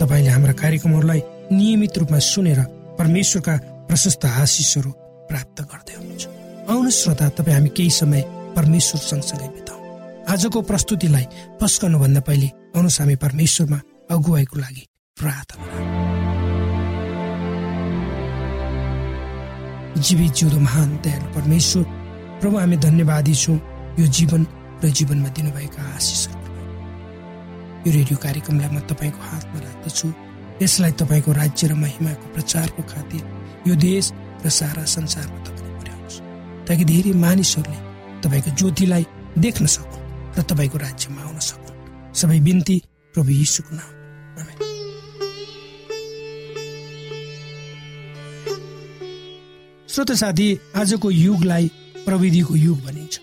तपाईँले हाम्रा कार्यक्रमहरूलाई नियमित रूपमा सुनेर परमेश्वरका प्रशस्त आशिषहरू प्राप्त गर्दै हुनुहुन्छ। आउनु श्रोता तपाईँ हामी केही समय परमेश्वर सँगसँगै बिताउ। आजको प्रस्तुतिलाई पस्कनुभन्दा पहिले आउनुहोस् हामी परमेश्वरमा अगुवाईको लागि प्रार्थना जीवित जिउँदो महान दयालु परमेश्वर प्रभु हामी धन्यवादी छौँ। यो जीवन र जीवनमा दिनुभएका आशिषहरू यो रेडियो कार्यक्रमलाई म तपाईँको हातमा राख्दछु। यसलाई तपाईँको राज्य र महिमाको प्रचारको खातिर यो देश र सारा संसारमा तपाईँले पुर्याउनुहोस्। ताकि धेरै मानिसहरूले तपाईँको ज्योतिलाई देख्न सकुन् र तपाईँको राज्यमा आउन सकुन्। सबै बिन्ती प्रभु यीशुको नाम। श्रोत साथी आजको युगलाई प्रविधिको युग भनिन्छ।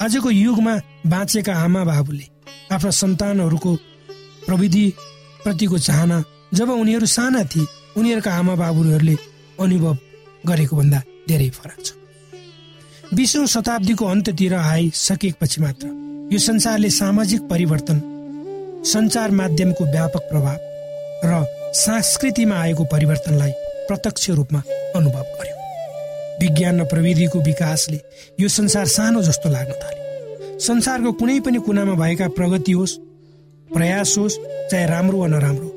आजको युगमा बाँचेका आमा बाबुले आफ्ना सन्तानहरूको प्रविधि प्रतिको चाहना। जब उनीहरू साना थिए उनीहरूका आमा बाबुहरूले अनुभव गरेको भन्दा धेरै फरक छ। बिसौँ शताब्दीको अन्त्यतिर आइसकेपछि मात्र यो संसारले सामाजिक परिवर्तन सञ्चार माध्यमको व्यापक प्रभाव र संस्कृतिमा आएको परिवर्तनलाई प्रत्यक्ष रूपमा अनुभव गर्यो। विज्ञान र प्रविधिको विकासले यो संसार सानो जस्तो लाग्न थाल्यो। संसारको कुनै पनि कुनामा भएका प्रगति होस् प्रयास होस् चाहे राम्रो वा नराम्रो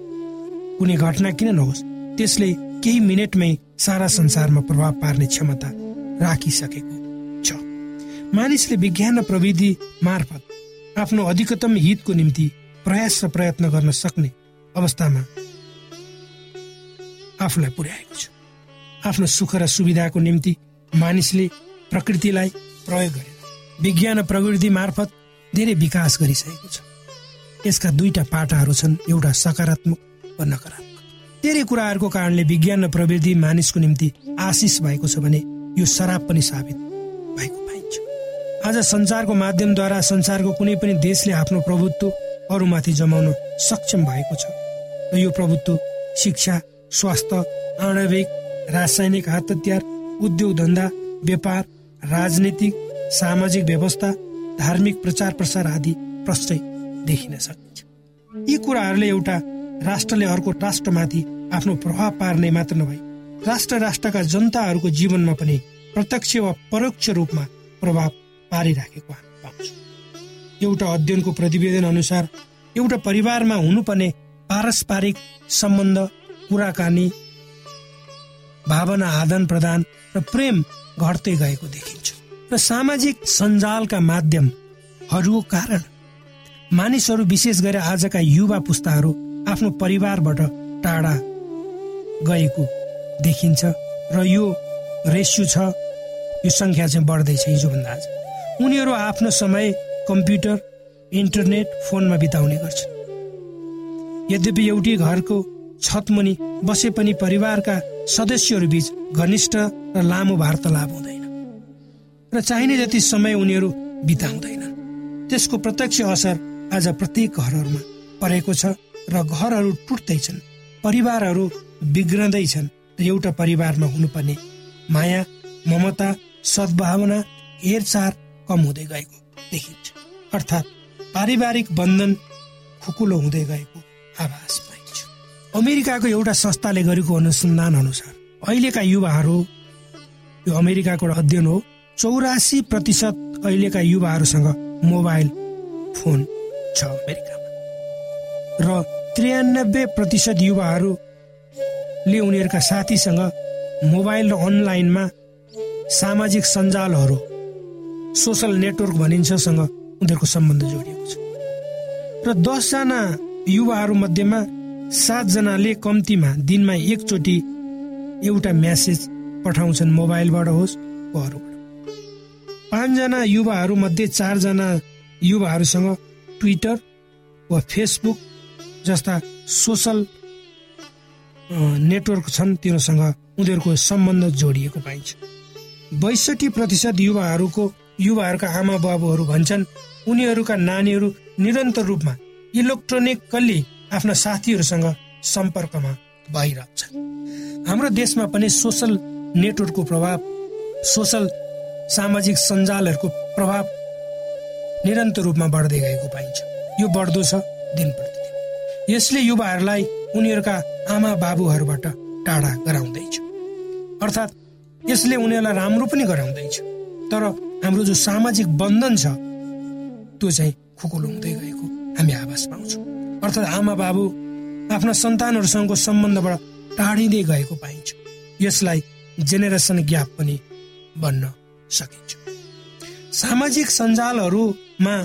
कुनै घटना किन नहोस् त्यसले केही मिनटमै सारा संसारमा प्रभाव पार्ने क्षमता राखिसकेको छ। मानिसले विज्ञान र प्रविधि मार्फत आफ्नो अधिकतम हितको निम्ति प्रयास र प्रयत्न गर्न सक्ने अवस्थामा आफूलाई पुर्याएको छ। आफ्नो सुख र सुविधाको निम्ति मानिसले प्रकृतिलाई प्रयोग गरेर विज्ञान र प्रविधि मार्फत धेरै विकास गरिसकेको छ। यसका दुईटा पाटाहरू छन् एउटा सकारात्मक वा नकारात्मक। धेरै कुराहरूको कारणले विज्ञान र प्रविधि मानिसको निम्ति आशिष भएको छ भने यो शराब पनि साबित भएको पाइन्छ। आज संसारको माध्यमद्वारा संसारको कुनै पनि देशले आफ्नो प्रभुत्व अरूमाथि जमाउन सक्षम भएको छ। र यो प्रभुत्व शिक्षा स्वास्थ्य आणविक रासायनिक हात हतियार उद्योग धन्दा व्यापार राजनीतिक सामाजिक व्यवस्था धार्मिक प्रचार प्रसार आदि प्रश्न देखिन सकिन्छ। यी कुराहरूले एउटा राष्ट्रले अर्को राष्ट्रमाथि आफ्नो प्रभाव पार्ने मात्र नभई राष्ट्र राष्ट्रका जनताहरूको जीवनमा पनि प्रत्यक्ष वा परोक्ष रूपमा प्रभाव पारिराखेको हामी पाउँछौँ। एउटा अध्ययनको प्रतिवेदन अनुसार एउटा परिवारमा हुनुपर्ने पारस्परिक सम्बन्ध कुराकानी भावना आदान प्रदान र प्रेम घट्दै गएको देखिन्छ। र सामाजिक सञ्जालका माध्यमहरूको कारण मानिसहरू विशेष गरी आजका युवा पुस्ताहरू आफ्नो परिवारबाट टाढा गएको देखिन्छ र यो रेसियो छ यो सङ्ख्या चाहिँ बढ्दैछ हिजोभन्दा आज। उनीहरू आफ्नो समय कम्प्युटर इन्टरनेट फोनमा बिताउने गर्छन्। यद्यपि एउटै घरको छतमुनि बसे पनि परिवारका सदस्यहरू बीच घनिष्ठ र लामो वार्तालाप हुँदैन। र चाहिने जति समय उनीहरू बिताउँदैनन् त्यसको प्रत्यक्ष असर आज प्रत्येक घरहरूमा परेको छ र घरहरू टुट्दैछन् परिवारहरू बिग्रँदैछन् र एउटा परिवारमा हुनुपर्ने माया ममता सद्भावना हेरचाह कम हुँदै गएको देखिन्छ। अर्थात् पारिवारिक बन्धन खुकुलो हुँदै गएको आभास पाइन्छ। अमेरिकाको एउटा संस्थाले गरेको अनुसन्धान अनुसार अहिलेका युवाहरू यो अमेरिकाको अध्ययन हो चौरासी प्रतिशत अहिलेका युवाहरूसँग मोबाइल फोन छ अमेरिकामा। र त्रियानब्बे प्रतिशत युवाहरूले उनीहरूका साथीसँग मोबाइल र अनलाइनमा सामाजिक सञ्जालहरू सोसल नेटवर्क भनिन्छसँग उनीहरूको सम्बन्ध जोडिएको छ। र दसजना युवाहरू मध्येमा सातजनाले कम्तीमा दिनमा एकचोटि एउटा म्यासेज पठाउँछन् मोबाइलबाट होस् वा अरूबाट। पाँचजना युवाहरू मध्ये चारजना युवाहरूसँग ट्विटर वा फेसबुक जस्ता सोसल नेटवर्क छन् तिनीहरूसँग उनीहरूको सम्बन्ध जोडिएको पाइन्छ। बैसठी प्रतिशत युवाहरूको युवाहरूका आमा बाबुहरू भन्छन् उनीहरूका नानीहरू निरन्तर रूपमा इलेक्ट्रोनिकल्ली आफ्ना साथीहरूसँग सम्पर्कमा भइरहन्छ हाम्रो देशमा पनि सोसल नेटवर्कको प्रभाव सोसल सामाजिक सञ्जालहरूको प्रभाव निरन्तर रूपमा बढ्दै गएको पाइन्छ। यो बढ्दो छ दिन प्रतिदिन। यसले युवाहरूलाई उनीहरूका आमा बाबुहरूबाट टाढा गराउँदैछ। अर्थात् यसले उनीहरूलाई राम्रो पनि गराउँदैछ। तर हाम्रो जो सामाजिक बन्धन छ त्यो चाहिँ खुकुलो हुँदै गएको हामी आवाज पाउँछौँ। अर्थात् आमा बाबु आफ्ना सन्तानहरूसँगको सम्बन्धबाट टाढिँदै गएको पाइन्छ। यसलाई जेनेरेसन ग्याप पनि बन्न सकिन्छ। सामाजिक सञ्जालहरूमा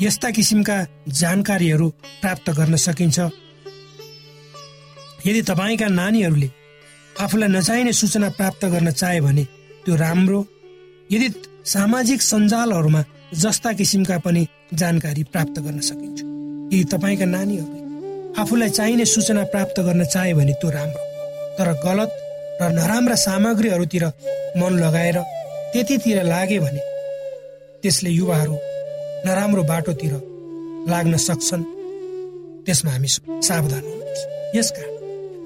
यस्ता किसिमका जानकारीहरू प्राप्त गर्न सकिन्छ। यदि तपाईँका नानीहरूले आफूलाई नचाहिने सूचना प्राप्त गर्न चाहे भने त्यो राम्रो। यदि सामाजिक सञ्जालहरूमा जस्ता किसिमका पनि जानकारी प्राप्त गर्न सकिन्छ। यदि तपाईँका नानीहरूले आफूलाई चाहिने सूचना प्राप्त गर्न चाहे भने त्यो राम्रो। तर गलत र नराम्रा सामग्रीहरूतिर मन लगाएर त्यतितिर लागे भने त्यसले युवाहरू नराम्रो बाटोतिर लाग्न सक्छन्। त्यसमा हामी सावधान हुनुपर्छ। यसकारण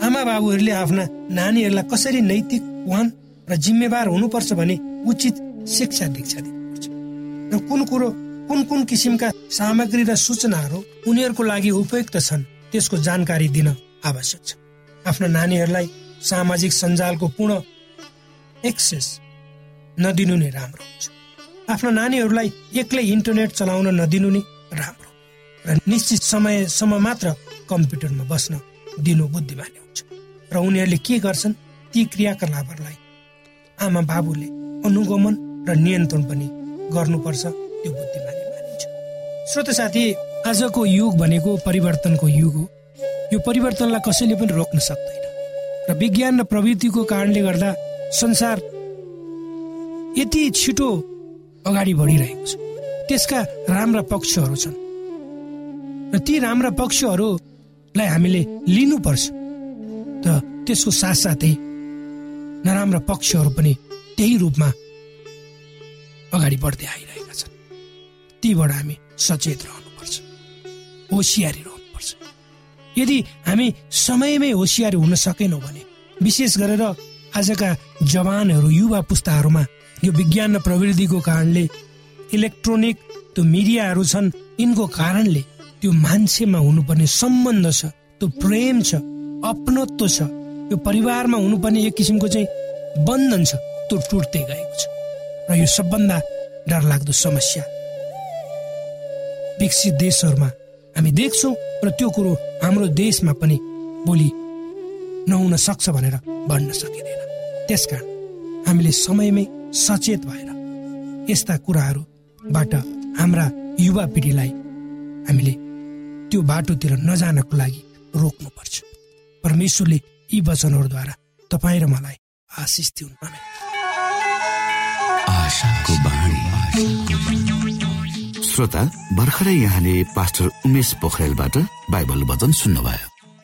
आमा बाबुहरूले आफ्ना नानीहरूलाई कसरी नैतिकवान र जिम्मेवार हुनुपर्छ भने उचित शिक्षा दीक्षा दिनुपर्छ। र कुन कुरो कुन कुन किसिमका सामग्री र सूचनाहरू उनीहरूको लागि उपयुक्त छन् त्यसको जानकारी दिन आवश्यक छ। आफ्ना नानीहरूलाई सामाजिक सञ्जालको पूर्ण एक्सेस नदिनु नै राम्रो हुन्छ। आफ्ना नानीहरूलाई एक्लै इन्टरनेट चलाउन नदिनु नै राम्रो। र निश्चित समयसम्म मात्र कम्प्युटरमा बस्न दिनु बुद्धिमानी हुन्छ। र उनीहरूले के गर्छन्? ती क्रियाकलापहरूलाई आमा बाबुले अनुगमन र नियन्त्रण पनि गर्नुपर्छ त्यो बुद्धिमानी मानिन्छ। श्रोत साथी आजको युग भनेको परिवर्तनको युग हो। यो परिवर्तनलाई कसैले पनि रोक्न सक्दैन। र विज्ञान र प्रविधिको कारणले गर्दा संसार यति छिटो अगाडि बढिरहेको छ। त्यसका राम्रा पक्षहरू छन्। र ती राम्रा पक्षहरूलाई हामीले लिनुपर्छ। त त्यसको साथसाथै नराम्रा पक्षहरू पनि त्यही रूपमा अगाडि बढ्दै आइरहेका छन्। तीबाट हामी सचेत रहनुपर्छ। होसियारी रहनुपर्छ। यदि हामी समयमै होसियारी हुन सकेनौँ भने विशेष गरेर आजका जवानहरू युवा पुस्ताहरूमा यो विज्ञान र प्रविधिको कारणले इलेक्ट्रोनिक त्यो मिडियाहरू छन् यिनको कारणले त्यो मान्छेमा हुनुपर्ने सम्बन्ध छ त्यो प्रेम छ अपनत्व छ यो परिवारमा हुनुपर्ने एक किसिमको चाहिँ बन्धन छ त्यो टुट्दै गएको छ। र यो सबभन्दा डरलाग्दो समस्या। विकसित देशहरूमा हामी देख्छौँ र त्यो कुरो हाम्रो देशमा पनि भोलि नहुन सक्छ भनेर भन्न सकिँदैन। त्यसकारण हामीले समयमै सचेत भएर यस्ता कुराहरूबाट हाम्रा युवा पिँढीलाई हामीले त्यो बाटोतिर नजानको लागि रोक्नुपर्छ। परमेश्वरले यी वचनहरूद्वारा तपाईँ र मलाई आशिष दिउन् श्रोता भर्खरै यहाँले पास्टर उमेश पोखरेलबाट बाइबल वचन सुन्नुभयो।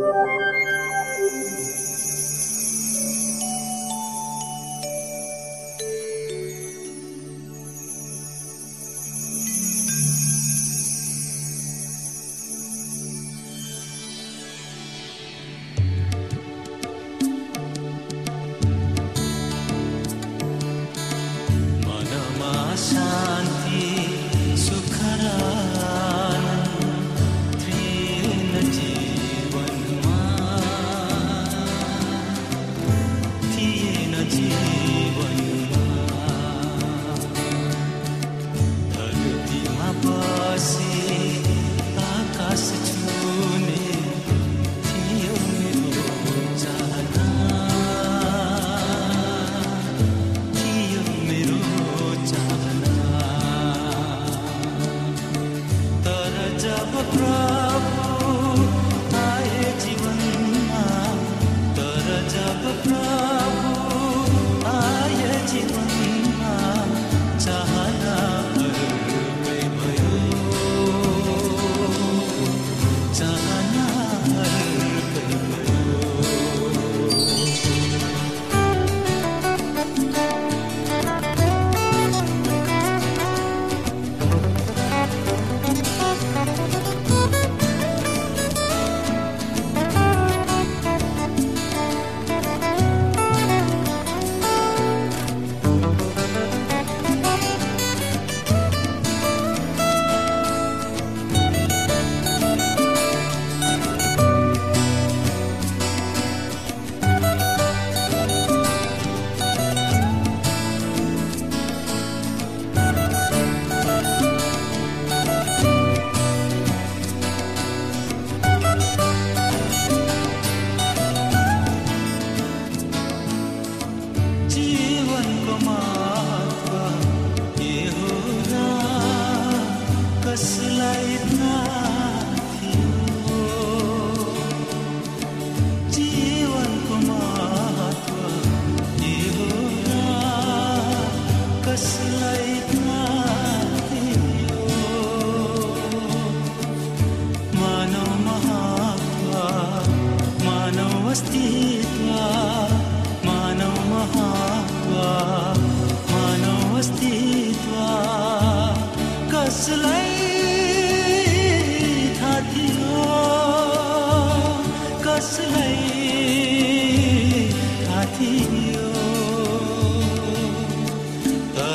Thank you.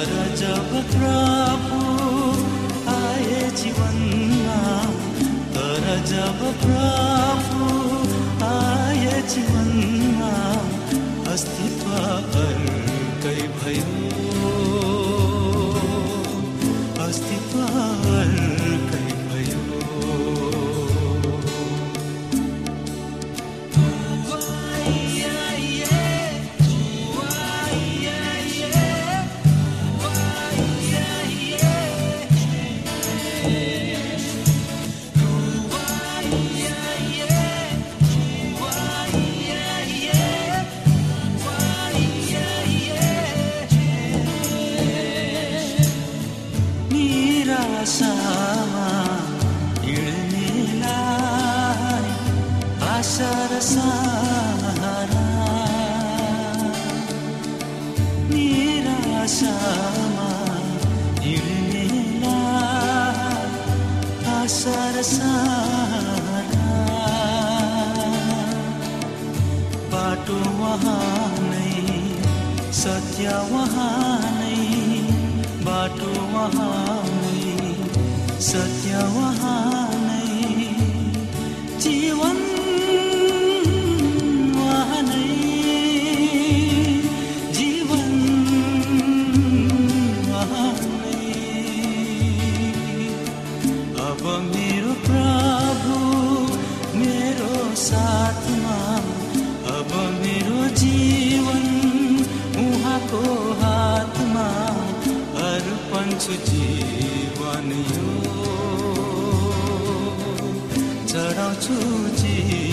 तर जब प्रभु आए जीवनमा। तर जब प्रभु आए जीवनमा। अस्तित्व अर्कै भयो। अस्तित्व बाटो वहाँ नै सत्य वहाँ नै। बाटो वहाँ नै सत्य वहाँ नै। जीवन 주 저랑 주지